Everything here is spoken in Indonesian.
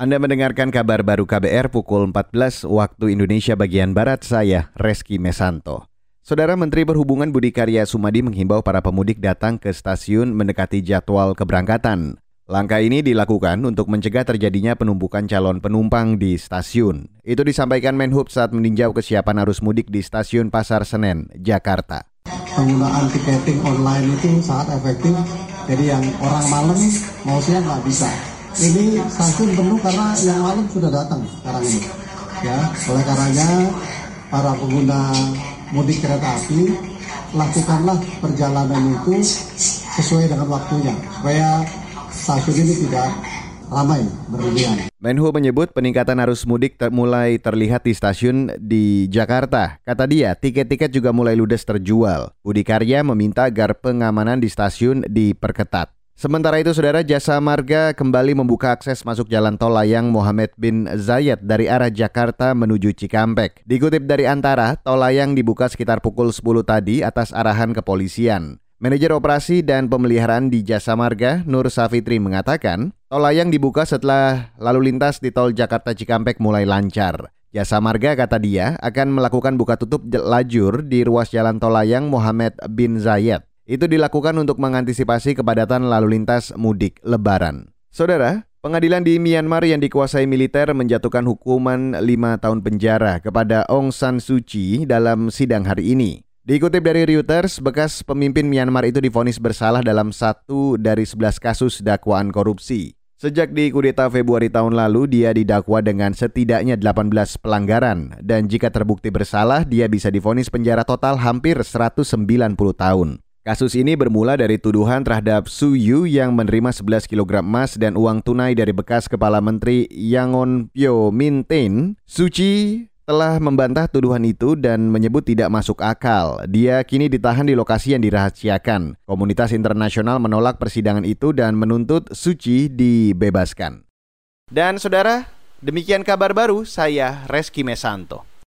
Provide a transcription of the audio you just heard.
Anda mendengarkan kabar baru KBR pukul 14 waktu Indonesia bagian Barat, saya Reski Mesanto. Saudara Menteri Perhubungan Budi Karya Sumadi menghimbau para pemudik datang ke stasiun mendekati jadwal keberangkatan. Langkah ini dilakukan untuk mencegah terjadinya penumpukan calon penumpang di stasiun. Itu disampaikan Menhub saat meninjau kesiapan arus mudik di stasiun Pasar Senen, Jakarta. Penggunaan tiketing online itu sangat efektif, jadi yang orang malam mau siang nggak bisa ini stasiun penuh karena yang malam sudah datang sekarang ini. Ya, oleh karenanya para pengguna mudik kereta api lakukanlah perjalanan itu sesuai dengan waktunya supaya stasiun ini tidak ramai berlebihan. Menhu menyebut peningkatan arus mudik ter mulai terlihat di stasiun di Jakarta. Kata dia, tiket-tiket juga mulai ludes terjual. Budi Karya meminta agar pengamanan di stasiun diperketat. Sementara itu, Saudara Jasa Marga kembali membuka akses masuk jalan tol layang Mohammed bin Zayed dari arah Jakarta menuju Cikampek. Dikutip dari Antara, tol layang dibuka sekitar pukul 10 tadi atas arahan kepolisian. Manajer operasi dan pemeliharaan di Jasa Marga, Nur Safitri mengatakan, tol layang dibuka setelah lalu lintas di tol Jakarta Cikampek mulai lancar. Jasa Marga kata dia akan melakukan buka tutup lajur di ruas jalan tol layang Mohammed bin Zayed. Itu dilakukan untuk mengantisipasi kepadatan lalu lintas mudik lebaran. Saudara, pengadilan di Myanmar yang dikuasai militer menjatuhkan hukuman 5 tahun penjara kepada Aung San Suu Kyi dalam sidang hari ini. Dikutip dari Reuters, bekas pemimpin Myanmar itu difonis bersalah dalam satu dari 11 kasus dakwaan korupsi. Sejak di kudeta Februari tahun lalu, dia didakwa dengan setidaknya 18 pelanggaran dan jika terbukti bersalah, dia bisa difonis penjara total hampir 190 tahun. Kasus ini bermula dari tuduhan terhadap Su Yu yang menerima 11 kg emas dan uang tunai dari bekas Kepala Menteri Yangon Pyo Mintin. Suci telah membantah tuduhan itu dan menyebut tidak masuk akal. Dia kini ditahan di lokasi yang dirahasiakan. Komunitas internasional menolak persidangan itu dan menuntut Suci dibebaskan. Dan saudara, demikian kabar baru saya Reski Mesanto.